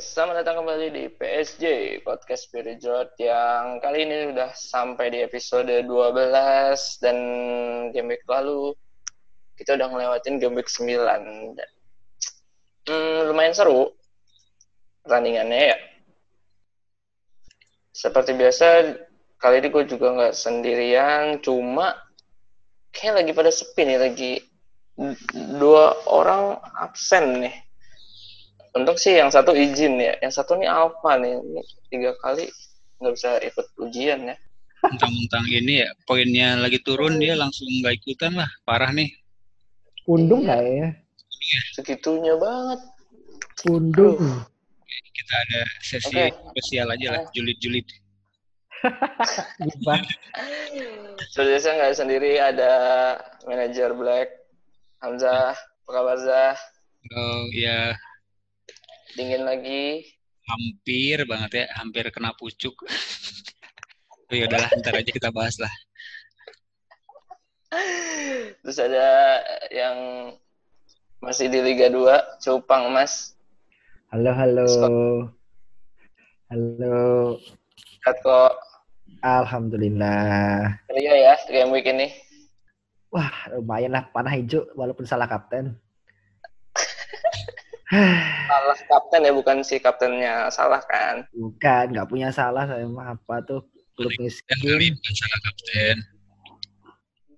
selamat datang kembali di PSJ Podcast Spirit yang kali ini sudah sampai di episode 12 dan game week lalu kita udah ngelewatin game week 9. Hmm, lumayan seru pertandingannya ya. Seperti biasa kali ini gue juga nggak sendirian, cuma kayak lagi pada sepi nih, lagi dua orang absen nih Untung sih yang satu izin ya, yang satu nih Alfa nih, ini tiga kali nggak bisa ikut ujian ya. Mentang-mentang ini ya, poinnya lagi turun dia langsung nggak ikutan lah, parah nih. Undung nggak ya? Segitunya banget. Undung. Kita ada sesi Oke. spesial aja lah, julid-julid. Seperti biasa nggak sendiri ada manajer Black, Hamzah, apa kabar Zah? Oh ya Dingin lagi. hampir banget ya, hampir kena pucuk. oh ya udahlah, ntar aja kita bahas lah. Terus ada yang masih di Liga 2, Cupang Mas. Halo, halo. Scott. Halo. Kok Alhamdulillah. Rio ya game week ini. Wah, lumayan lah panah hijau walaupun salah kapten. Salah kapten ya, bukan si kaptennya salah kan. Bukan, nggak punya salah saya mah apa tuh klub miskin. kali bukan salah kapten.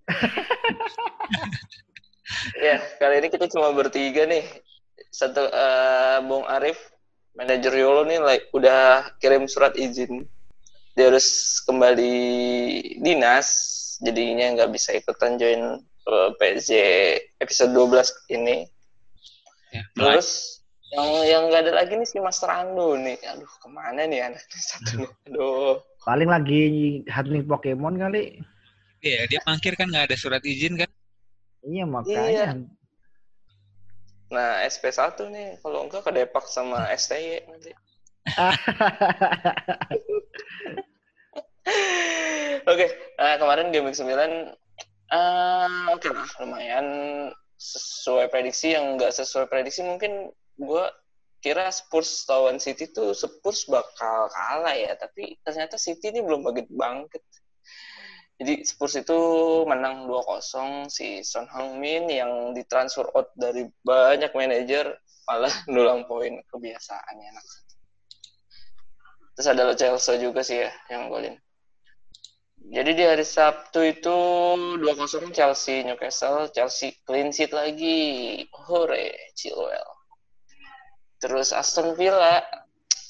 Ya, kali ini kita cuma bertiga nih. Satu eh, Bung Arif, manajer Yolo nih like, udah kirim surat izin. Dia harus kembali dinas, jadinya nggak bisa ikutan join eh, PSJ episode 12 ini. Ya. Terus yang yang nggak ada lagi nih si Mas Rando nih. Aduh, ke mana nih anak satu nih? Aduh. Paling lagi hunting Pokemon kali. Iya, dia mangkir kan nggak ada surat izin kan? Iya makanya. Iya. Nah, SP1 nih, kalau enggak ke Depak sama STY nanti. Oke, nah, kemarin game week 9 eh, oke lah, lumayan sesuai prediksi yang enggak sesuai prediksi mungkin gue kira Spurs lawan City tuh Spurs bakal kalah ya, tapi ternyata City ini belum bangkit bangkit. Jadi Spurs itu menang 2-0 si Son Heung-min yang ditransfer out dari banyak manajer malah nulang poin kebiasaannya anak. Terus ada Chelsea juga sih ya yang golin. Jadi di hari Sabtu itu 2-0 Chelsea Newcastle, Chelsea clean sheet lagi. Hore, Chilwell. Terus Aston Villa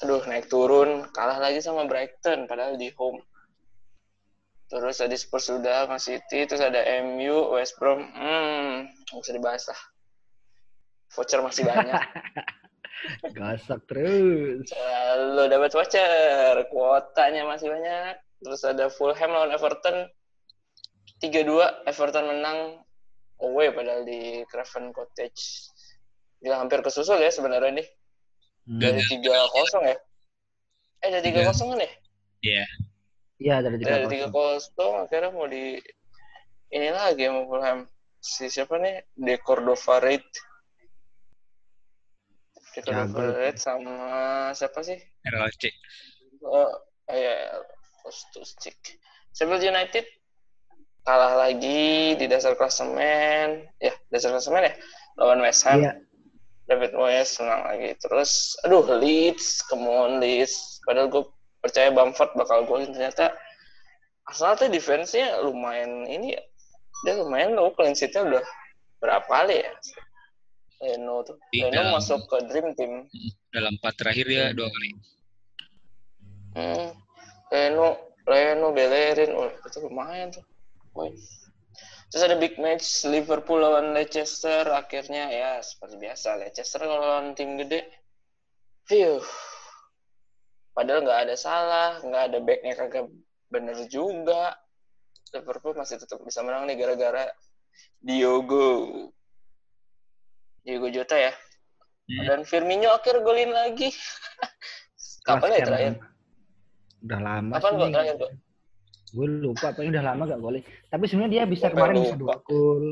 aduh naik turun, kalah lagi sama Brighton padahal di home. Terus tadi Spurs sudah, Man City, terus ada MU, West Brom, hmm, nggak usah dibahas lah. Voucher masih banyak. Gosok terus. Selalu dapat voucher, kuotanya masih banyak. Terus ada Fulham lawan Everton, 3-2, Everton menang away padahal di Craven Cottage. Dia hampir kesusul ya sebenarnya nih. Dari 3-0 ya? Eh, dari 3-0 kan ya? Iya. Iya dari tiga Dari 3-0 akhirnya mau di ini lagi sama Fulham. Si siapa nih? De Cordova Reid. De Cordova. Reid sama siapa sih? RLC. Oh, ya, Kostus Cik. Sheffield United kalah lagi di dasar klasemen. Ya, dasar klasemen ya. Lawan West Ham. Iya. David Moyes menang lagi. Terus, aduh, Leeds. Come on, Leeds. Padahal gue percaya Bamford bakal golin. Ternyata Arsenal tuh defense-nya lumayan ini ya. Dia lumayan loh, clean sheet-nya udah berapa kali ya. Leno tuh. Iya. Leno masuk ke Dream Team. Dalam empat terakhir dia dua kali. Hmm. Leno, itu lumayan tuh. Poin. Terus ada big match Liverpool lawan Leicester. Akhirnya ya seperti biasa Leicester kalau lawan tim gede. Phew. Padahal nggak ada salah, nggak ada backnya kagak bener juga. Liverpool masih tetap bisa menang nih gara-gara Diogo. Diogo Jota ya. Hmm. Dan Firmino akhir golin lagi. Kapan ya terakhir? Udah lama Kapan gol terakhir? Gue lupa, tapi udah lama gak golin. Tapi sebenarnya dia bisa Sampai kemarin bisa dua gol.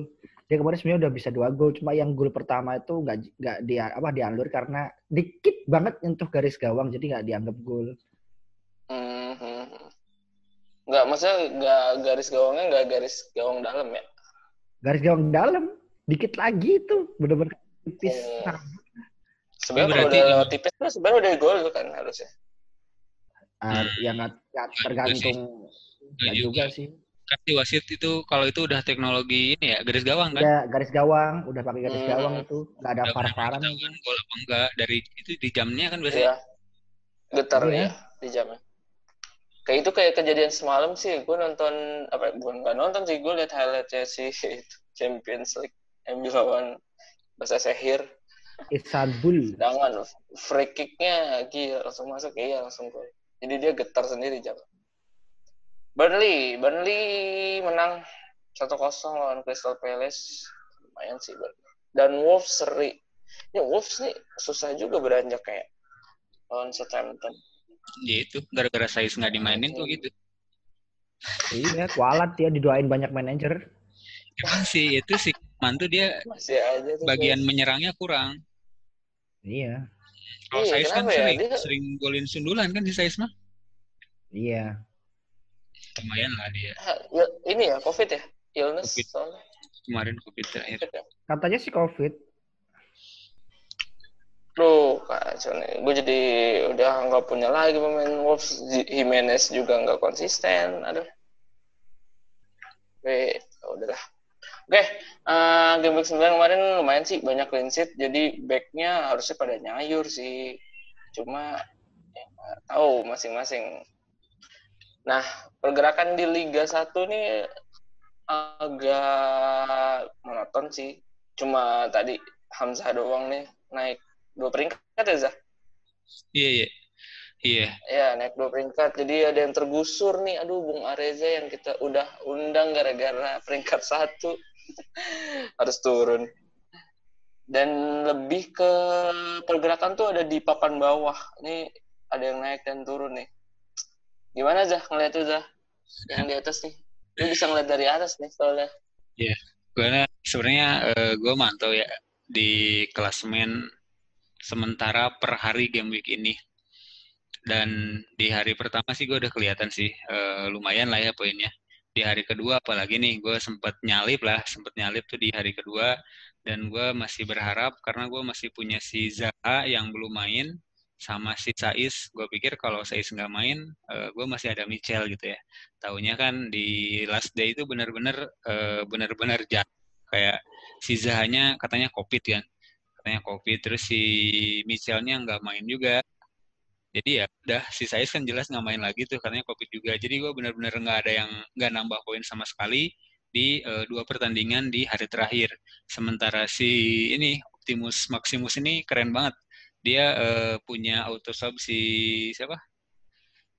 dia kemarin sebenarnya udah bisa dua gol cuma yang gol pertama itu nggak nggak dia apa dialur karena dikit banget nyentuh garis gawang jadi nggak dianggap gol Hmm, hmm, hmm. Nggak, maksudnya nggak garis gawangnya nggak garis gawang dalam ya? garis gawang dalam dikit lagi itu bener-bener tipis. Nah, Sebenarnya kalau berarti udah lewat tipis sebenarnya udah gol kan harusnya. ah, Hmm. yang nggak nggak tergantung nggak Nggak juga juga. sih Kan si wasit itu kalau itu udah teknologi ini ya garis gawang kan. udah garis gawang udah pakai garis Hmm. gawang itu nggak ada tahu kan gol apa enggak dari itu di jamnya kan biasanya. Iya. Getar Iya. ya di jamnya. Kayak itu kayak kejadian semalam sih. Gue nonton apa? Bukan nggak nonton sih. Gue lihat highlightnya si itu, Champions League MU lawan Bahasa Sehir. Istanbul Sedangkan free kicknya gila langsung masuk iya langsung gol. Jadi dia getar sendiri jam. Burnley, Burnley menang 1-0 lawan Crystal Palace. Lumayan sih Burnley. Dan Wolves seri. Ya Wolves nih susah juga beranjak kayak lawan Southampton. Ya itu gara-gara saya nggak dimainin tuh gitu. iya kualat dia didoain banyak manajer Emang sih itu si mantu dia Masih aja tuh. bagian guys. menyerangnya kurang. iya Kalau Iya, Saiz kan ya? sering, Dia- sering golin sundulan kan si Saiz mah. iya Lumayan lah dia ya, ini ya COVID ya? Illness Covid. soalnya. kemarin covid terakhir. katanya sih covid Duh, kacau nih. Gue jadi udah nggak punya lagi pemain Wolves. Jimenez juga nggak konsisten. Aduh. Oke, ya udahlah. Oke, eh, game week 9 kemarin lumayan sih banyak clean sheet. Jadi backnya harusnya pada nyayur sih. Cuma ya, tahu masing-masing. Nah, pergerakan di Liga 1 nih agak monoton sih. Cuma tadi Hamzah doang nih naik dua peringkat ya Zah? Iya iya. Iya. Ya naik dua peringkat. Jadi ada yang tergusur nih. Aduh Bung Areza yang kita udah undang gara-gara peringkat satu harus turun. Dan lebih ke pergerakan tuh ada di papan bawah. Ini ada yang naik dan turun nih. Gimana Zah ngeliat tuh Zah? Yang di atas nih. Lu bisa ngeliat dari atas nih soalnya. Karena sebenarnya gue mantau ya di klasemen sementara per hari game week ini. Dan di hari pertama sih gue udah kelihatan sih eh, lumayan lah ya poinnya. Di hari kedua apalagi nih gue sempat nyalip lah, sempat nyalip tuh di hari kedua dan gue masih berharap karena gue masih punya si Zaha yang belum main sama si Saiz. Gue pikir kalau Saiz nggak main, eh, gue masih ada Michel gitu ya. Taunya kan di last day itu benar-benar eh, benar-benar jatuh kayak si Zahanya katanya covid kan. Katanya covid terus si Michelnya nggak main juga. Jadi ya udah si Saiz kan jelas nggak main lagi tuh katanya covid juga. Jadi gue benar-benar nggak ada yang nggak nambah poin sama sekali di uh, dua pertandingan di hari terakhir. Sementara si ini Optimus Maximus ini keren banget dia uh, punya auto sub si siapa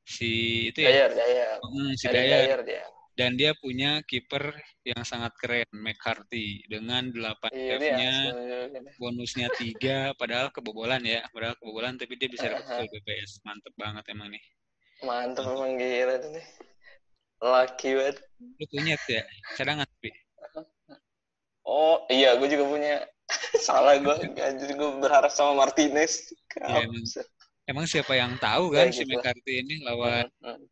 si itu ya Dayar, Dayar. hmm, si Dayar Dayar dia. dan dia punya kiper yang sangat keren McCarthy dengan 8 Iya sebenarnya. bonusnya 3 padahal kebobolan ya padahal kebobolan tapi dia bisa dapat full BPS mantep banget emang nih Mantap emang gila tuh nih. Lucky banget. lu punya tuh ya cadangan tapi Oh iya, gue juga punya. Salah gue. Anjir gue berharap sama Martinez. Iya, emang. Emang siapa yang tahu Ya, kan si gitu. McCarthy ini lawan Hmm, hmm.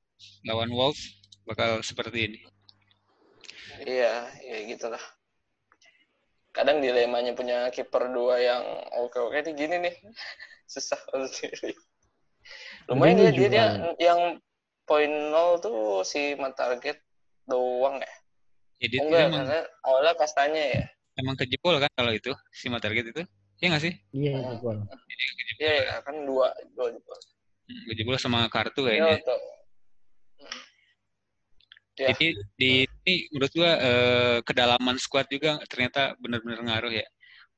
lawan Wolves bakal seperti ini Iya, ya gitulah. Kadang dilemanya punya kiper dua yang oke-oke nih gini nih. Susah sendiri. Lumayan dia, Mourinho dia, dia juga. yang poin nol tuh si target doang ya. jadi Oh, dia enggak, emang karena awalnya kastanya ya. Emang kejebol kan kalau itu si target itu Iya nggak sih iya gol Iya, ya, kan dua, dua juga. Hmm, kejebol sama kartu Iya, kayaknya tuh. Ya. Jadi di ini menurut gua eh, kedalaman squad juga ternyata benar-benar ngaruh ya.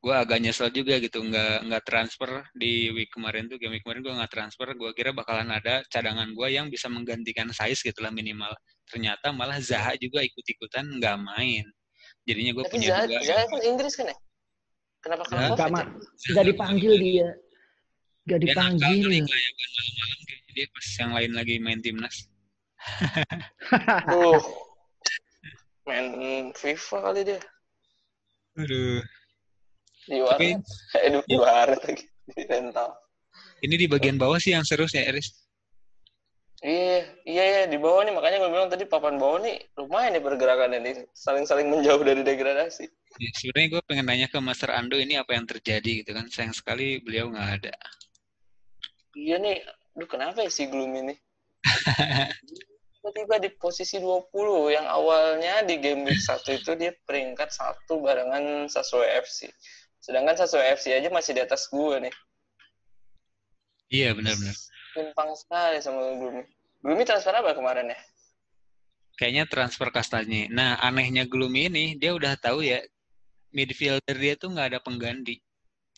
Gua agak nyesel juga gitu nggak nggak transfer di week kemarin tuh game week kemarin gua nggak transfer. Gua kira bakalan ada cadangan gua yang bisa menggantikan size gitu lah minimal. Ternyata malah Zaha juga ikut-ikutan nggak main. Jadinya gue Tapi punya Zaha, dua. Zaha kan Inggris kan ya? Kenapa kena Zaha- COVID Nggak, ya? Ma. nggak dipanggil dia Dia nakal kali dipanggil kelayakan malam-malam dia pas yang lain lagi main timnas. Tuh. Main FIFA kali dia. Aduh. Di Tapi- warnet. Eh, di warnet lagi. Di rental. Ini di bagian bawah sih yang seru ya, Eris. Iya, iya, iya, di bawah nih. Makanya gue bilang tadi papan bawah nih lumayan nih pergerakannya nih. Saling-saling menjauh dari degradasi. Ya, sebenarnya gue pengen nanya ke Master Ando ini apa yang terjadi gitu kan. Sayang sekali beliau nggak ada. Iya nih, aduh kenapa ya si Gloom ini? Tiba-tiba di posisi 20 yang awalnya di game week 1 itu dia peringkat satu barengan Sassuolo FC. Sedangkan Sassuolo FC aja masih di atas gue nih. Iya benar-benar. Timpang sekali sama Gloomy. Gloomy transfer apa kemarin ya? Kayaknya transfer kastanya. Nah anehnya Gloomy ini dia udah tahu ya midfielder dia tuh nggak ada pengganti.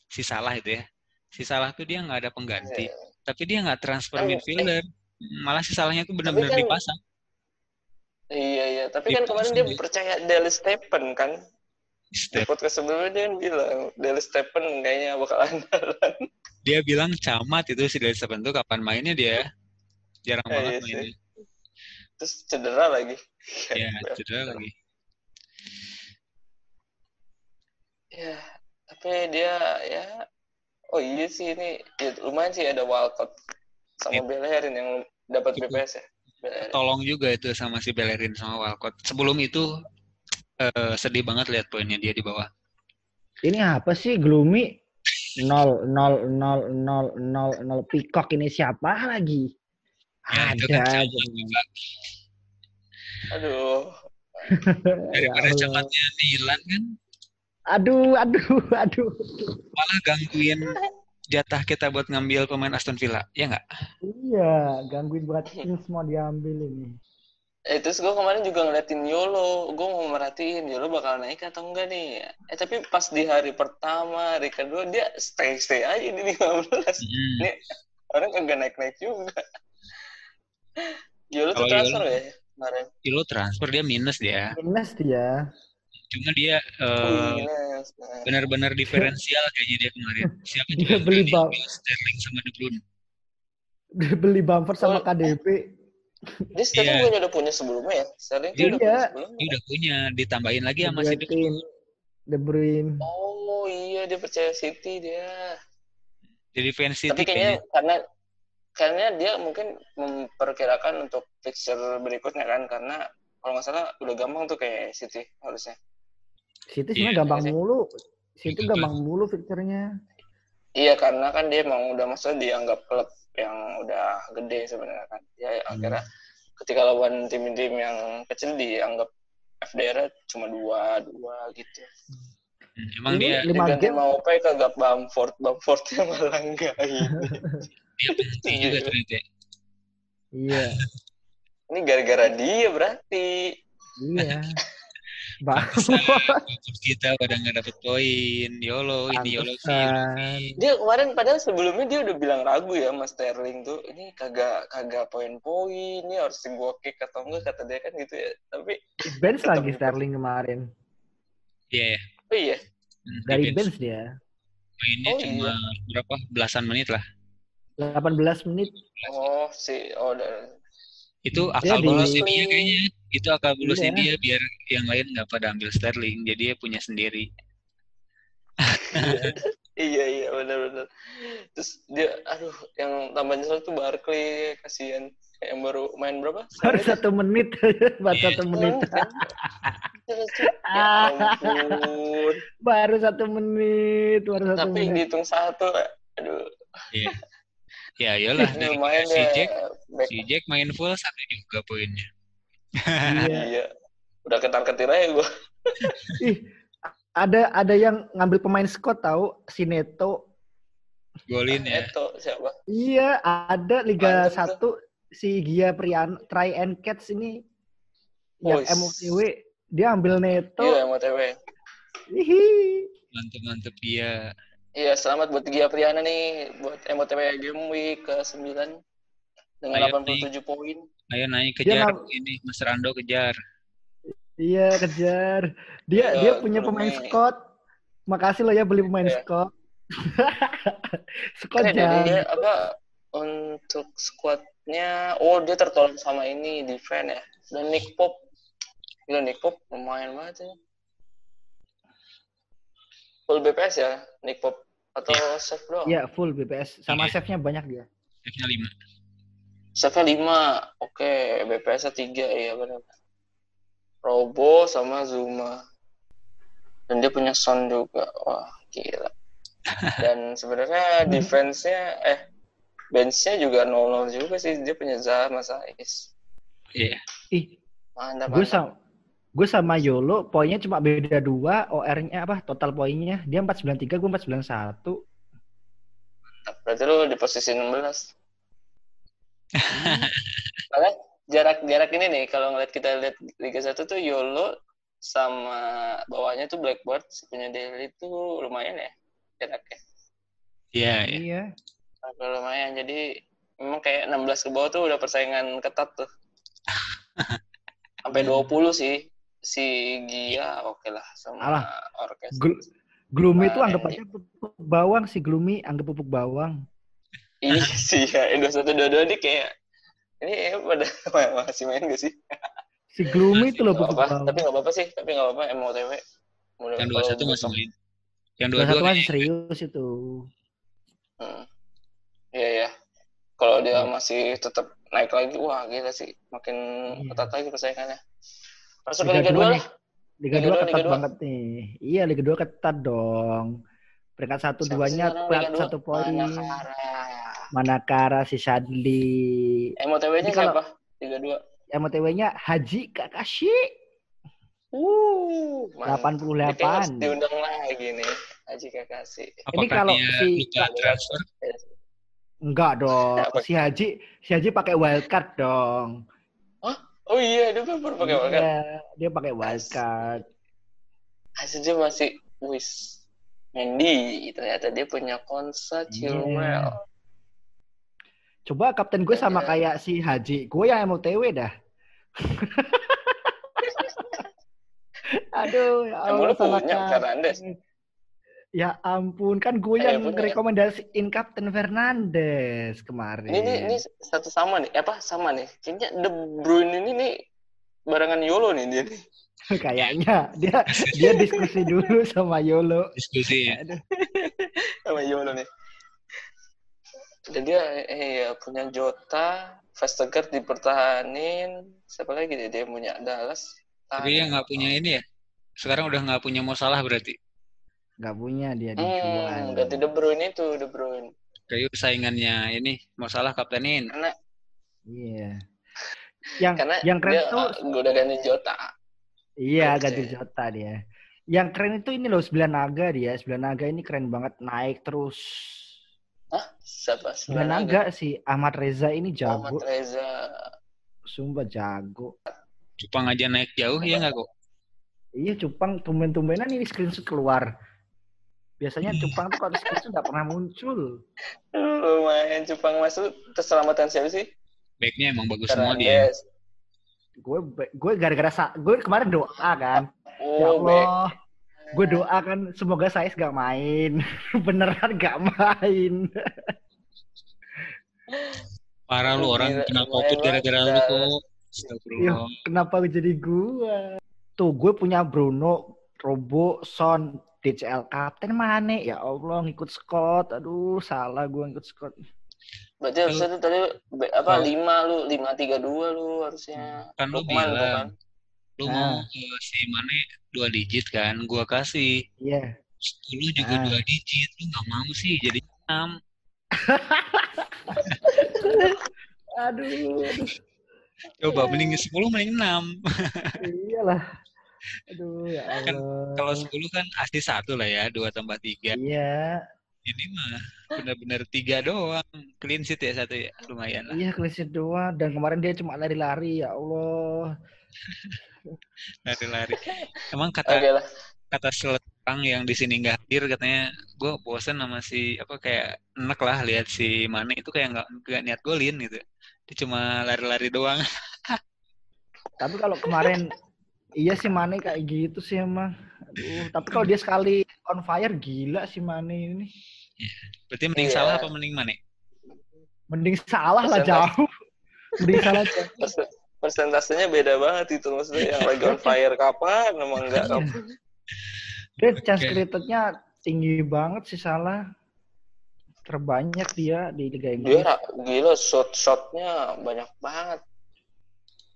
Si salah itu ya. Si salah tuh dia nggak ada pengganti. Iya. Tapi dia nggak transfer Eh, midfielder. Malah si salahnya tuh benar-benar kan- dipasang. Iya, iya. Tapi Di kan kemarin pasang dia dia. percaya Dele Stepen kan? Di Step. podcast sebelumnya dia kan bilang Dele Stepen kayaknya bakal andalan. Dia bilang camat itu si Dari Seven tuh kapan mainnya dia. Jarang Eh, banget iya sih. mainnya. Terus cedera lagi. Ya, cedera lagi. Ya, tapi dia ya oh iya sih ini ya, lumayan sih ada Walcott sama Iya. Bellerin yang dapat. BPS ya. Bellerin. Tolong juga itu sama si Bellerin sama Walcott. Sebelum itu eh, sedih banget lihat poinnya dia di bawah. Ini apa sih gloomy? Nol nol nol nol nol nol peacock ini siapa lagi? Ya, Ada kan aja. Aduh. Ya Daripada Allah. camatnya Dilan kan Aduh, aduh, aduh. malah gangguin jatah kita buat ngambil pemain Aston Villa. Ya nggak? Iya, gangguin buat mau diambil ini. Eh terus gue kemarin juga ngeliatin Yolo, gue mau merhatiin Yolo bakal naik atau enggak nih. Eh tapi pas di hari pertama, hari kedua dia stay stay aja di 15. Hmm. Ini orang kagak naik naik juga. Yolo tuh transfer Yolo- ya kemarin. Kilo transfer dia minus dia. Minus dia. Cuma dia. Nah. benar-benar diferensial kayaknya dia kemarin. Siapa Dia juga yang beli Sterling sama De Bruyne. Dia beli bumper sama Oh. KDP. Dia Sterling Iya. bukannya udah punya sebelumnya ya? Sterling Dia udah udah. punya sebelumnya. Dia udah punya, ditambahin lagi sama si De Bruyne. De Bruyne. Oh iya dia percaya City dia. Jadi fans City Tapi kayaknya kayaknya. karena karena dia mungkin memperkirakan untuk fixture berikutnya kan karena kalau nggak salah udah gampang tuh kayak City harusnya. City Iya, sebenarnya gampang iya sih. mulu. City Iya, gampang mulu fixture-nya. Iya karena kan dia emang udah maksudnya dianggap klub yang udah gede sebenarnya kan. Ya Hmm. akhirnya ketika lawan tim-tim yang kecil dianggap FDR cuma dua dua gitu. Hmm, Emang Ini dia lima game mau apa kagak Bamford, Bamfordnya malah enggak ini. dia penting juga ternyata. Iya. Ini gara-gara dia berarti. Iya. Bang. Terus kita pada nggak dapet poin. Yolo, ini Yolo sih. Dia kemarin padahal sebelumnya dia udah bilang ragu ya Mas Sterling tuh. Ini kagak kagak poin-poin, ini harus gua kick atau enggak kata dia kan gitu ya. Tapi Bench Tetep lagi. Sterling kemarin. Iya, ya. oh iya, Hmm, Dari bench. bench dia. Mainnya Oh, cuma berapa belasan menit lah. 18 menit. oh si oh udah Itu akal bolusnya dia kayaknya. Itu akal bolusnya Iya. dia biar yang lain nggak pada ambil Sterling. Jadi dia punya sendiri. iya iya benar-benar. Terus dia aduh yang tambah nyesel tuh Barkley kasihan yang baru main berapa? Baru satu menit. Baru Iya. satu menit. kan? ya ampun. Baru satu menit. Baru satu Tapi menit. dihitung satu, aduh. Iya. Ya, iyalah dari si ya. Jack, si Jack main full satu juga poinnya. Iya. Iya. Udah ketar-ketir aja gue. Ih, ada ada yang ngambil pemain Scott tahu si Neto. Golin ya. Itu siapa? Iya, ada Liga Mantap tuh. 1 si Gia Prian Try and Catch ini yang Wis. MOTW dia ambil Neto. Iya, MOTW. Hihi. Mantep-mantep dia. Iya, selamat buat Gia Priana nih buat MOTW Game Week ke-9 dengan Ayo, 87 poin. Ayo naik kejar ini Mas Rando kejar. Iya, kejar. Dia Iya, dia punya pemain. Scott. Makasih lo ya beli pemain Iya. Scott. Scott ada dia apa untuk squadnya oh dia tertolong sama ini defense ya dan Nick Pop Gila Nick Pop lumayan banget ya full BPS ya, Nick Pop atau Iya. save doang? Iya, full BPS. Sama Iya. save-nya banyak dia. Save-nya 5. Save 5. Oke, BPS 3 iya benar. Robo sama Zuma. Dan dia punya Son juga. Wah, gila. Dan sebenarnya defense-nya eh bench-nya juga 0-0 juga sih. Dia punya Zaha sama Saiz. Iya. Ih, Mantap, gue mantap. sama gue sama Yolo poinnya cuma beda dua OR-nya apa total poinnya dia 493 gue 491 Berarti lu di posisi 16. Karena jarak-jarak ini nih, kalau ngeliat kita lihat Liga 1 tuh Yolo sama bawahnya tuh Blackbird, si punya Delhi tuh lumayan ya jaraknya. Iya, iya. iya Agak lumayan, jadi memang kayak 16 ke bawah tuh udah persaingan ketat tuh. Sampai 20 sih. Si Gia oke lah sama Alah. Orkes. Gl- Gloomy itu Wah, anggap aja pupuk bawang si Gloomy anggap pupuk bawang Iya sih ya, 21 22 nih kayak ini ya pada masih main gak sih? si Gloomy itu loh apa, tapi gak apa-apa sih, tapi gak apa-apa MOTW. Mudah- Yang kalau 21 masih main. Yang Dua 22 satu masih kayaknya serius itu Hmm. Iya ya. Kalau dia Iya. masih tetap naik lagi, wah gila sih, makin Iya. ketat lagi persaingannya. Masuk ke Liga Liga 2 dua lah. Liga Liga 2 dua, ketat Liga dua. banget nih iya Liga 2 ketat dong peringkat satu duanya dua? satu poin Manakara. Si Shadli MOTW-nya kalau- siapa? Liga 2. MOTW-nya Haji Kakashi Uh, mantap. Ini kayak harus 88 diundang lagi nih, Haji Kakasi. Apakah kalau dia si- transfer? Enggak dong. Si Haji, si Haji pakai wildcard dong. Oh iya, dia baru pakai wildcard. Iya, dia pakai wildcard. Hasil dia masih, wis, Mendy. Ternyata dia punya Konsa, Chilwell. Coba kapten gue sama Iya. kayak si Haji. Gue yang MOTW dah. Aduh, ya Emang Allah lu salah punya. Fernandes? Ya ampun, kan gue Eh, yang punya. rekomendasiin Kapten Fernandes kemarin. Ini, ini, ini satu sama nih, apa sama nih? Kayaknya De Bruyne ini nih barengan Yolo nih dia nih. Kayaknya dia dia diskusi dulu sama Yolo. Diskusi ya. Aduh. Sama Yolo nih. Eh ya, punya Jota, Vestergaard dipertahanin. Siapa lagi dia? Dia punya Dallas. Tapi dia nggak punya ini ya. Sekarang udah nggak punya masalah berarti. Nggak punya dia Hmm, dijual. ganti De Bruyne itu, De Bruyne. Kayak saingannya ini masalah kaptenin. Karena Iya. Yang karena yang keren dia tuh uh, udah ganti Jota. Iya, Oke. ganti Jota dia. Yang keren itu ini loh, Sembilan Naga dia. Sembilan Naga ini keren banget, naik terus. Hah? Siapa? Sembilan Naga si Ahmad Reza ini jago. Ahmad Reza. Sumpah jago. Cupang aja naik jauh ya nggak kok? Iya, Cupang tumben-tumbenan ini screenshot keluar. Biasanya Iya. Cupang tuh kalau screenshot nggak pernah muncul. Lumayan Jepang masuk keselamatan siapa sih? Backnya emang bagus semua dia. Gue gue gara-gara gue kemarin doa kan. Ya Oh, back. Gue doa kan semoga saya gak main. Beneran gak main. Parah lu orang kena covid gara-gara lu. Iya, Astagfirullah. kenapa jadi gue? Tuh, gue punya Bruno, Robo, Son, DCL Kapten Mane. Ya Allah, ngikut Scott. Aduh, salah gue ngikut Scott. Berarti harusnya tuh tadi apa Oh. lima lu, lima tiga dua lu harusnya. Kan lu Lukman tuh kan. Lu mau Nah. eh, si Mane dua digit kan, gua kasih Iya. 10 juga Ah. dua digit, lu nggak mau sih jadi 6. Aduh, aduh. Coba mending 10 mending 6. iyalah. Aduh, ya Kan. Kalau 10 kan asli satu lah ya, 2 tambah 3. Iya, Ini mah benar-benar 3 doang. Clean sheet ya satu ya, lumayan lah. iya clean sheet doang. Dan kemarin dia cuma lari-lari, ya Allah. Lari-lari. Emang kata Oke lah. kata seletang yang di sini nggak hadir katanya gue bosen sama si apa kayak enak lah lihat si Mane itu kayak nggak nggak niat golin gitu dia cuma lari-lari doang Tapi kalau kemarin iya sih Mane kayak gitu sih emang. Aduh, tapi kalau dia sekali on fire gila sih Mane ini. berarti mending Iya. salah apa mending Mane Mending salah lah jauh. Mending salah jauh. Persen- Persentasenya beda banget itu maksudnya yang lagi on fire kapan emang enggak kapan. Dia chance created-nya tinggi banget sih salah. Terbanyak dia di Liga Dia Inggris. ra- gila shot-shotnya banyak banget.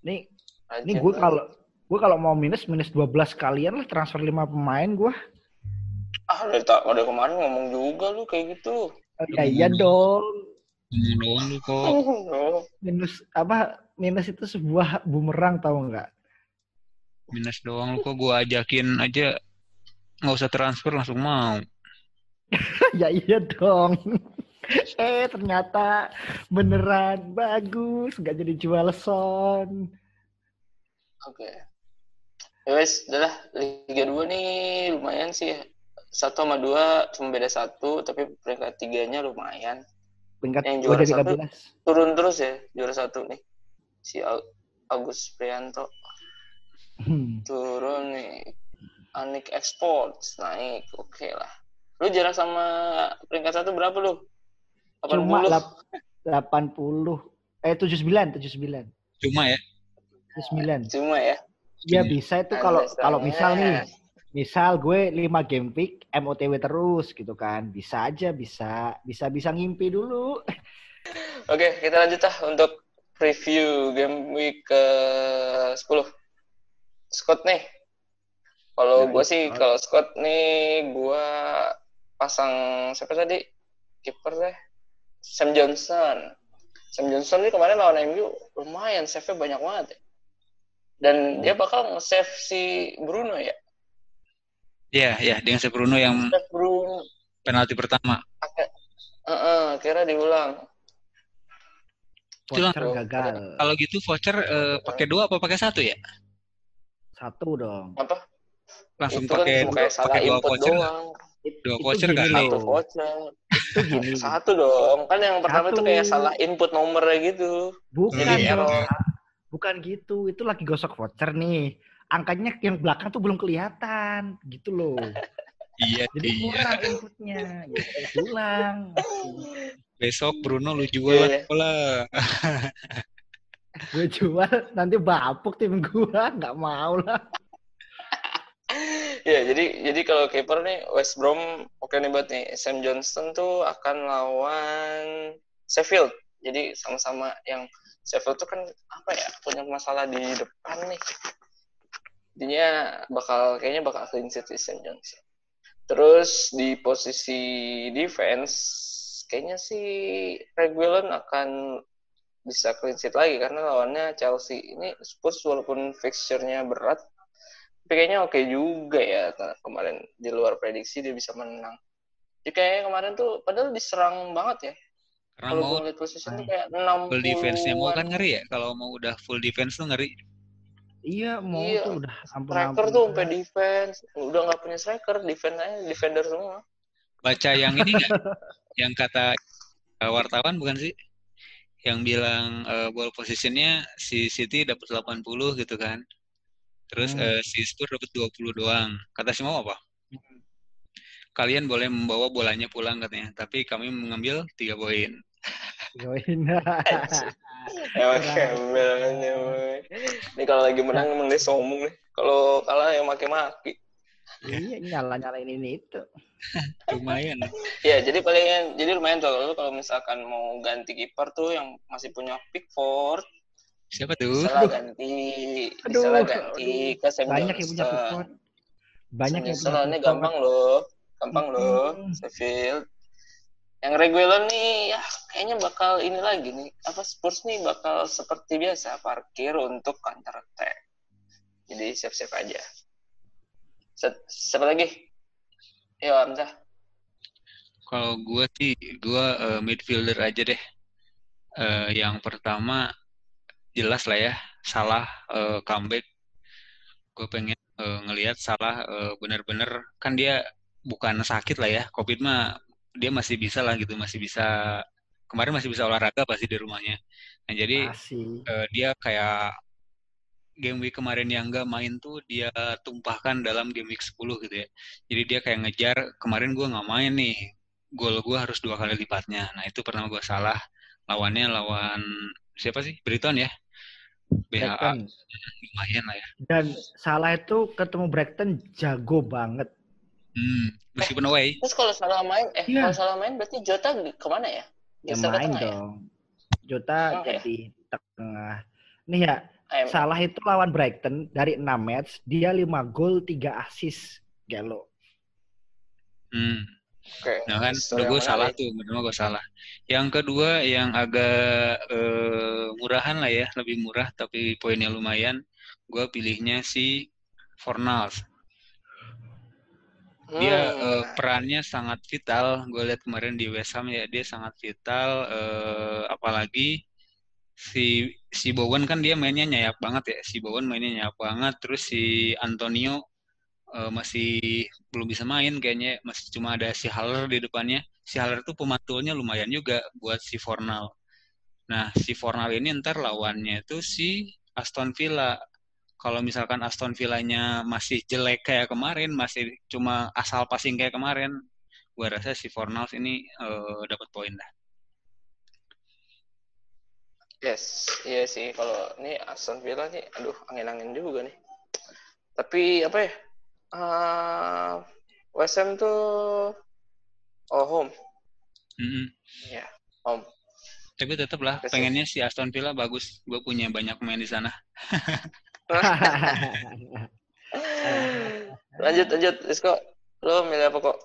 Nih, nih gue banget. kalau gue kalau mau minus minus 12 kalian lah transfer 5 pemain gue. ah dari, dari kemarin ngomong juga lu kayak gitu. Oh, ya iya dong. Ngomong doang lu kok. Oh, Minus apa? Minus itu sebuah bumerang tahu nggak? Minus doang lu kok gua ajakin aja nggak usah transfer langsung mau. ya iya dong. eh ternyata beneran bagus, nggak jadi jual son. Oke. Ya wes, udah. Liga 2 nih lumayan sih. Satu sama dua cuma beda satu, tapi peringkat tiganya lumayan. Peringkat Yang juara satu. 13. Turun terus ya, juara satu nih. Si Agus Prianto Hmm. turun nih. Anik Exports naik, oke lah. Lu jarak sama peringkat satu berapa lu? 80? Cuma lap- 80 eh 79 79 Cuma ya, 79. Cuma ya. Ya Iya. bisa itu kalau kalau misal nih, misal gue 5 game week MOTW terus gitu kan. Bisa aja bisa bisa bisa ngimpi dulu. Oke, kita lanjut lah untuk preview game week ke 10. Scott nih. Kalau Ya, gue sih, Scott. kalau Scott nih, gue pasang siapa tadi? Kiper deh. Sam Johnson. Sam Johnson nih kemarin lawan MU lumayan, save-nya banyak banget ya. Dan dia bakal nge-save si Bruno ya. Iya, ya dengan si Bruno yang Save Bruno. penalti pertama. Heeh, kira diulang. Voucher gagal. Kalau gitu voucher eh, pakai dua apa pakai satu ya? Satu dong. Apa? Langsung Itu kan pakai cuma kayak salah pakai dua input voucher. doang. Dua itu voucher loh. Satu voucher. Itu gini. Satu dong. Kan yang pertama itu kayak Satu. salah input nomornya gitu. Bukan Jadi dong. error. Bukan gitu. Itu lagi gosok voucher nih. Angkanya yang belakang tuh belum kelihatan gitu loh. Iya, Jadi iya. kurang inputnya. Gitu. Ulang. Besok Bruno lu jual Iya. lah. Gue jual nanti bapuk tim gua nggak mau lah. Ya, jadi jadi kalau kiper nih West Brom oke nih buat nih. Sam Johnston tuh akan lawan Sheffield. Jadi sama-sama yang Sheffield tuh kan apa ya punya masalah di depan nih. Jadinya bakal kayaknya bakal clean sheet di Sam Johnston. Terus di posisi defense kayaknya sih Reguilon akan bisa clean sheet lagi karena lawannya Chelsea. Ini Spurs walaupun fixture-nya berat tapi kayaknya oke juga ya kemarin di luar prediksi dia bisa menang. Jadi kayaknya kemarin tuh padahal diserang banget ya. Kalau mau gue lihat tuh kayak 60 full defense-nya mau kan ngeri ya. Kalau mau udah full defense tuh ngeri. Iya mau Iya. tuh udah ampun striker ampun. tuh sampai defense, udah nggak punya striker, defense aja defender semua. Baca yang ini nggak? yang kata eh, wartawan bukan sih? Yang bilang eh, ball positionnya si City dapat 80 gitu kan. Terus Hmm. eh, si Spurs dapat 20 doang. Kata si Mau apa? Kalian boleh membawa bolanya pulang katanya, tapi kami mengambil tiga poin. Yoin. Emang Keren. gembel ini. boy. Ini kalau lagi menang emang dia sombong nih. Kalau kalah yang maki-maki. iya nyala nyalain ini itu. Lumayan. Ya, jadi paling jadi lumayan tuh lu kalau misalkan mau ganti kiper tuh yang masih punya Pickford, Siapa tuh? bisa lah ganti, bisa Aduh, lah ganti ke Sam Banyak yang punya. Pickford. Banyak yang punya Soalnya gampang loh, gampang loh. Sheffield. Yang Reguilon nih, ya kayaknya bakal ini lagi nih, apa Spurs nih bakal seperti biasa parkir untuk counter attack. Jadi siap-siap aja. Set- Siapa lagi? Yo, Hamzah. Kalau gue sih, gue eh, midfielder aja deh. Eh, yang pertama jelas lah ya, salah eh, comeback. Gue pengen eh, ngelihat salah eh, bener-bener kan dia bukan sakit lah ya, COVID mah dia masih bisa lah gitu, masih bisa kemarin masih bisa olahraga pasti di rumahnya. Nah jadi eh, dia kayak game week kemarin yang nggak main tuh dia tumpahkan dalam game week 10 gitu ya. Jadi dia kayak ngejar kemarin gue nggak main nih, gol gue harus dua kali lipatnya. Nah itu pertama gue salah. Lawannya lawan siapa sih? Brighton ya. BHA lumayan lah ya. Dan salah itu ketemu Brighton jago banget. Hmm, meskipun away. Terus kalau salah main, eh Iya. kalau salah main berarti Jota di- ke mana ya? Ya Geser ke main tengah ya? dong. Jota Oh, ya. jadi tengah. Nih ya, Em, Salah itu lawan Brighton dari 6 match, dia 5 gol, 3 assist. Gelo. Hmm. Oke. Nah kan, udah gue salah tuh, pertama gue salah. Yang kedua yang agak eh, murahan lah ya, lebih murah tapi poinnya lumayan. Gue pilihnya si Fornals. Dia Hmm. eh, perannya sangat vital. Gue lihat kemarin di West Ham ya, dia sangat vital. eh, apalagi si si Bowen kan dia mainnya nyayap banget ya. Si Bowen mainnya nyayap banget. Terus si Antonio eh, masih belum bisa main kayaknya. Masih cuma ada si Haller di depannya. Si Haller tuh pemantulnya lumayan juga buat si Fornal. Nah, si Fornal ini ntar lawannya itu si Aston Villa. Kalau misalkan Aston Villanya masih jelek kayak kemarin, masih cuma asal passing kayak kemarin, gua rasa si Fornals ini eh, dapat poin dah. Yes, iya sih. Kalau ini Aston Villa nih, aduh, angin-angin juga nih. Tapi apa ya? eh West Ham tuh oh home, Mm-mm. ya home. Tapi tetap lah, pengennya si Aston Villa bagus. Gue punya banyak pemain di sana. lanjut lanjut, Rizko. Lo milih apa kok?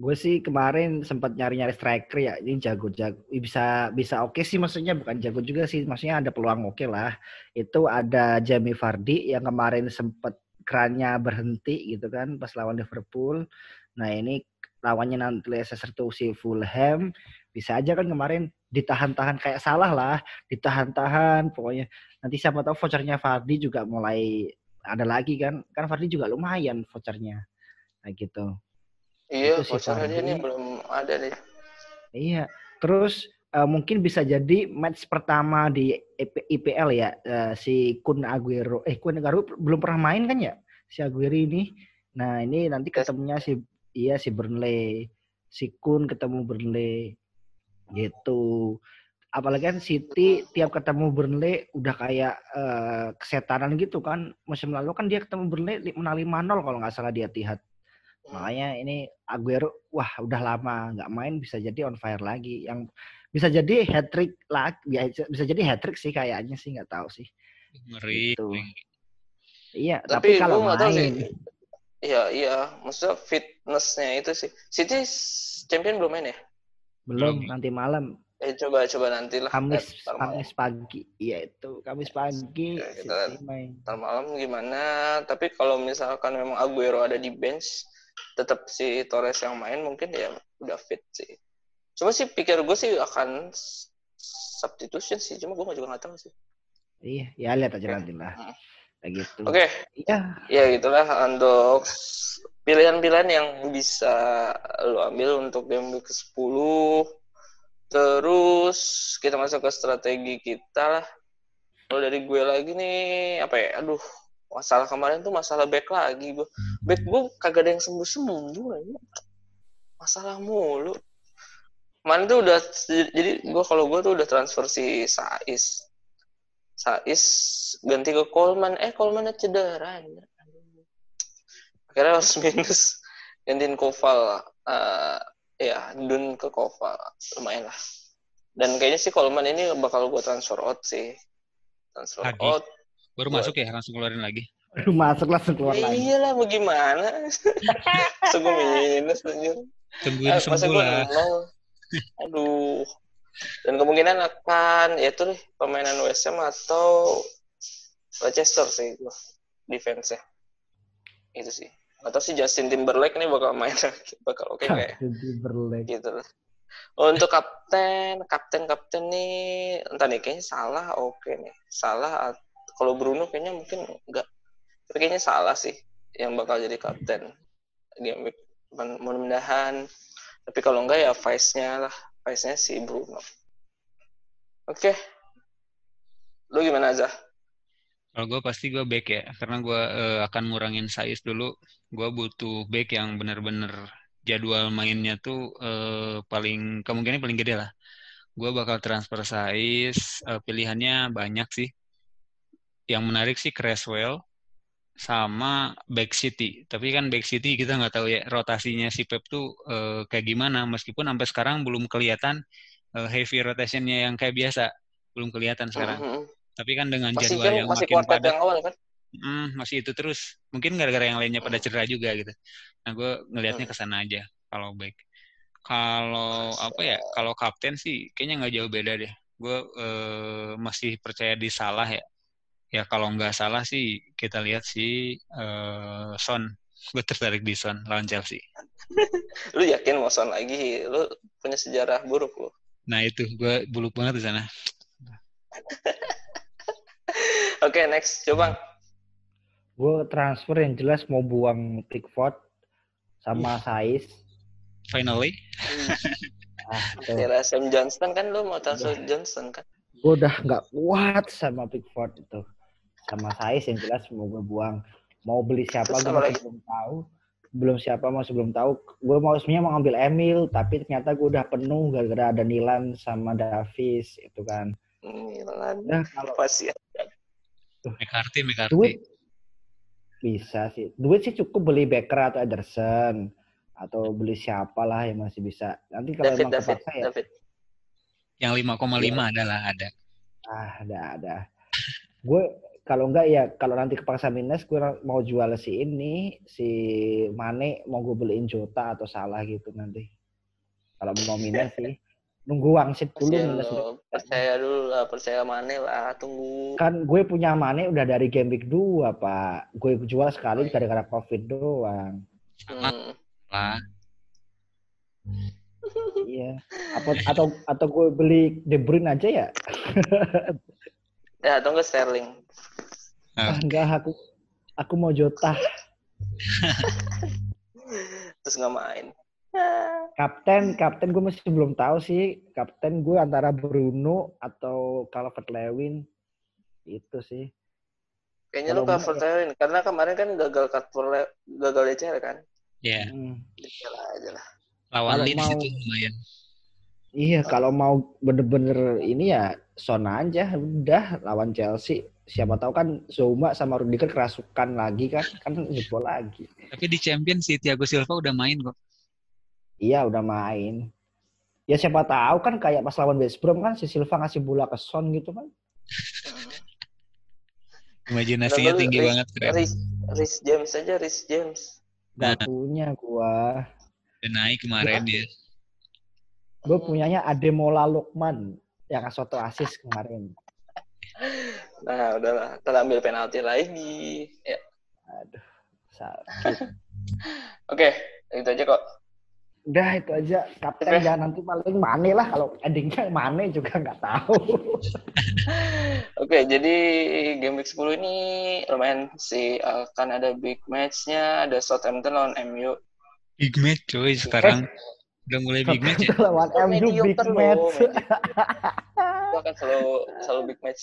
Gue sih kemarin sempat nyari-nyari striker ya. Ini jago-jago. Bisa bisa oke sih maksudnya bukan jago juga sih. Maksudnya ada peluang oke lah. Itu ada Jamie Vardy yang kemarin sempat kerannya berhenti gitu kan pas lawan Liverpool. Nah ini lawannya nanti Leicester tuh si Fulham. Bisa aja kan kemarin ditahan-tahan kayak salah lah. Ditahan-tahan pokoknya. Nanti siapa tahu vouchernya Vardy juga mulai ada lagi kan. Kan Vardy juga lumayan vouchernya. Nah gitu. Iya, Itu si voucher aja Vardy. nih belum ada nih. Iya, terus eh, mungkin bisa jadi match pertama di IP IPL ya eh, si Kun Aguero. Eh Kun Aguero belum pernah main kan ya si Aguero ini. Nah ini nanti ketemunya si iya si Burnley, si Kun ketemu Burnley gitu. Apalagi kan City tiap ketemu Burnley udah kayak eh, kesetanan gitu kan. Musim lalu kan dia ketemu Burnley menang 5-0 kalau nggak salah dia Etihad. Makanya ini Aguero, wah udah lama nggak main bisa jadi on fire lagi. Yang bisa jadi hat trick lagi, bisa, bisa jadi hat trick sih kayaknya sih nggak tahu sih. Ngeri. Gitu. Iya, Tapi, tapi, kalau main, Iya, iya. Maksudnya fitnessnya itu sih. City champion belum main ya? Belum Belum. nanti malam, Eh coba coba nanti lah. Kamis, Eh. Kamis pagi, iya itu Kamis pagi kita- main. Ntar malam gimana? Tapi kalau misalkan memang Aguero ada di bench, tetap si Torres yang main mungkin ya udah fit sih. Cuma sih pikir gue sih akan substitution sih. Cuma gue juga nggak tahu sih. Iya, ya lihat aja nanti lah. Hmm. Kayak gitu. Oke, Iya, ya gitulah untuk pilihan-pilihan yang bisa lo ambil untuk game week ke-10. Terus kita masuk ke strategi kita lah. Kalau dari gue lagi nih, apa ya? Aduh, masalah kemarin tuh masalah back lagi gue. Back gue kagak ada yang sembuh-sembuh aja. Masalah mulu. Kemarin tuh udah, jadi gue kalau gue tuh udah transfer si Sais. Sais ganti ke Coleman. Eh, Coleman cedera. Akhirnya harus minus. Gantiin Koval. eh, ya, Dun ke Koval. Lumayan lah. Dan kayaknya sih Coleman ini bakal gue transfer out sih. Transfer Lagi? out. Baru Buat- masuk ya, langsung keluarin lagi. Aduh, masuk langsung keluar Ya lagi. iyalah, mau gimana? Masa gue minus, anjir. Tungguin Eh, sembuh lah. Aduh. Dan kemungkinan akan ya itu deh permainan West Ham atau Leicester sih gue defense-nya. Itu sih. Atau si Justin Timberlake nih bakal main lagi. bakal oke kayak Jadi berleg. gitu lah. Oh, untuk kapten, kapten kapten nih entah nih kayaknya salah oke nih. Salah kalau Bruno kayaknya mungkin enggak. Tapi kayaknya salah sih yang bakal jadi kapten. Game week depan mudah-mudahan. Tapi kalau enggak ya vice-nya lah. Vice-nya si Bruno. Oke. Lu gimana aja? Kalau gue pasti gue back ya, karena gue eh, akan ngurangin Saiz dulu. Gue butuh back yang bener-bener jadwal mainnya tuh eh, paling kemungkinan paling gede lah. Gue bakal transfer Saiz, eh, pilihannya banyak sih. Yang menarik sih Creswell, sama back City. Tapi kan back City kita nggak tahu ya rotasinya si Pep tuh uh, kayak gimana. Meskipun sampai sekarang belum kelihatan uh, heavy rotationnya yang kayak biasa, belum kelihatan sekarang. Mm -hmm. Tapi kan dengan masih jadwal kan, yang masih makin padat, yang awal kan? Hmm, masih itu terus. Mungkin gara-gara yang lainnya pada cedera juga gitu. Nah, gue ngelihatnya ke sana aja kalau back. Kalau apa ya? Kalau kapten sih kayaknya nggak jauh beda deh. Gue uh, masih percaya di salah ya ya kalau nggak salah sih kita lihat si uh, Son gue tertarik di Son lawan Chelsea. Lu yakin mau Son lagi? Lu punya sejarah buruk lu. Nah itu gue buluk banget di sana. Oke okay, next coba. Gue transfer yang jelas mau buang Pickford sama Saiz finally. Ah, Kira Sam Johnston kan lu mau transfer Johnston kan? Gue udah nggak kuat sama Pickford itu sama saya yang jelas mau gue buang. Mau beli siapa gue masih belum tahu. Belum siapa masih belum tahu. Gue mau sebenarnya mau ambil Emil tapi ternyata gue udah penuh gara-gara ada Nilan sama Davis itu kan. Nilan nah, kalau pasti McCarthy McCarthy. Duit. Bisa sih. Duit sih cukup beli Becker atau Ederson atau beli siapa lah yang masih bisa. Nanti kalau David, emang David, ya. David. yang 5,5 ya. adalah ada. Ah ada ada. Gue kalau enggak ya kalau nanti kepaksa minus gue mau jual si ini si Mane mau gue beliin Jota atau salah gitu nanti. Kalau mau minus sih. Nunggu wangsit dulu percaya minus dulu. percaya dulu lah percaya Mane lah tunggu. Kan gue punya Mane udah dari game week 2 pak. Gue jual sekali gara-gara covid doang. Hmm. lah. Iya. Atau atau atau gue beli De Bruyne aja ya ya atau enggak Sterling Ah, enggak, aku aku mau Jota. Terus nggak main. Kapten, kapten gue masih belum tahu sih. Kapten gue antara Bruno atau Calvert Lewin. Itu sih. Kayaknya lu Calvert Lewin karena kemarin kan gagal Calvert gagal DCL kan? Iya. Yeah. Hmm. aja lah. Lawan Leeds itu lumayan. Iya, kalau mau bener-bener ini ya Son aja udah lawan Chelsea siapa tahu kan Zuma sama Rudiger kerasukan lagi kan kan jebol lagi. Tapi di Champions si Thiago Silva udah main kok. Iya udah main. Ya siapa tahu kan kayak pas lawan West Brom kan si Silva ngasih bola ke Son gitu kan. Imajinasinya tinggi Rhys, banget keren. Rhys, Rhys James aja Rhys James. Gak nah. punya gua. Udah naik kemarin ya. Gue punyanya Ademola Lukman yang soto asis kemarin. Nah, udahlah, kita ambil penalti lagi. Ya. Aduh, sakit. Oke, itu aja kok. Udah itu aja. Kapten okay. jangan nanti paling Mane lah kalau endingnya Mane juga nggak tahu. Oke, okay, jadi game week 10 ini lumayan sih akan ada big match-nya, ada Southampton lawan MU. Big match cuy sekarang. Udah mulai big match ya. Lawan MU big match. Itu akan selalu selalu big match.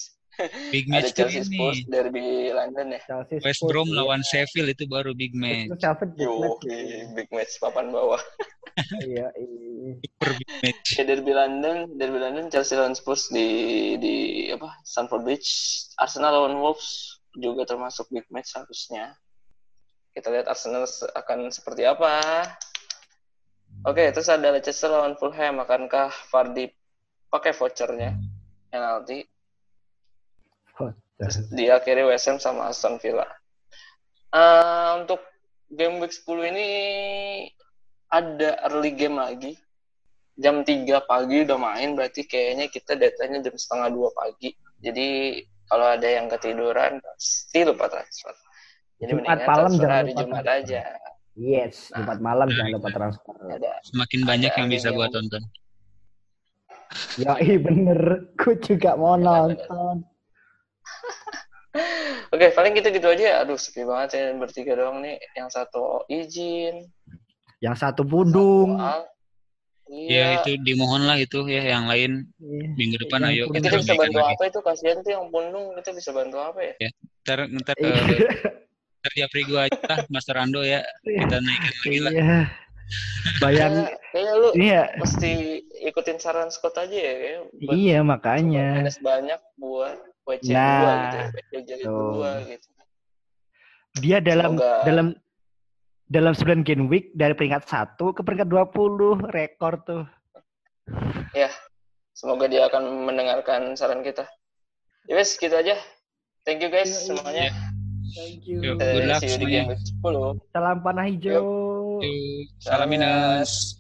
Big match Ada Chelsea ini. Spurs derby London ya. Chelsea West Brom iya. lawan Sheffield itu baru big match. Itu Sheffield big Yo, match. big match papan bawah. iya, iya. Super big match. Ya, derby London, derby London Chelsea lawan Spurs di di apa? Stamford Bridge. Arsenal lawan Wolves juga termasuk big match harusnya. Kita lihat Arsenal akan seperti apa. Oke, okay, terus ada Leicester lawan Fulham. Akankah Vardy pakai vouchernya penalti? diakhiri West Ham sama Aston Villa. Uh, untuk game week 10 ini ada early game lagi. Jam 3 pagi udah main, berarti kayaknya kita datanya jam setengah 2 pagi. Jadi kalau ada yang ketiduran, pasti lupa transfer. Jadi Jumat malam jangan hari Jumat transfer. aja. Yes, nah, Jumat malam jangan lupa transfer. Ada, Semakin banyak ada yang bisa gua tonton. Ya, iya bener. Gue juga mau nonton. Oke, paling gitu-gitu aja. Aduh, sepi banget ya bertiga doang nih. Yang satu izin. Yang satu pundung. Iya. Ya, itu dimohon lah itu ya. Yang lain iya. minggu depan yang ayo kita, kita bisa bantu lagi. apa itu? Kasihan tuh yang pundung kita bisa bantu apa ya? Ya, ntar ntar uh, Kerja gue aja Mas Rando ya. Kita naikin lagi lah. Iya. Bayang. Kayaknya lu iya. mesti ikutin saran Scott aja ya. Buat iya, makanya. Minus banyak buat WC nah, gue gitu. Ya, WC jadi gitu. Dia dalam Semoga... dalam dalam 9 game week dari peringkat 1 ke peringkat 20 rekor tuh. Ya. Semoga dia akan mendengarkan saran kita. Ya wes, gitu aja. Thank you guys iya. semuanya. Yeah. Thank you. Yo, good luck semuanya. Salam panah hijau. Yo. Salam minas.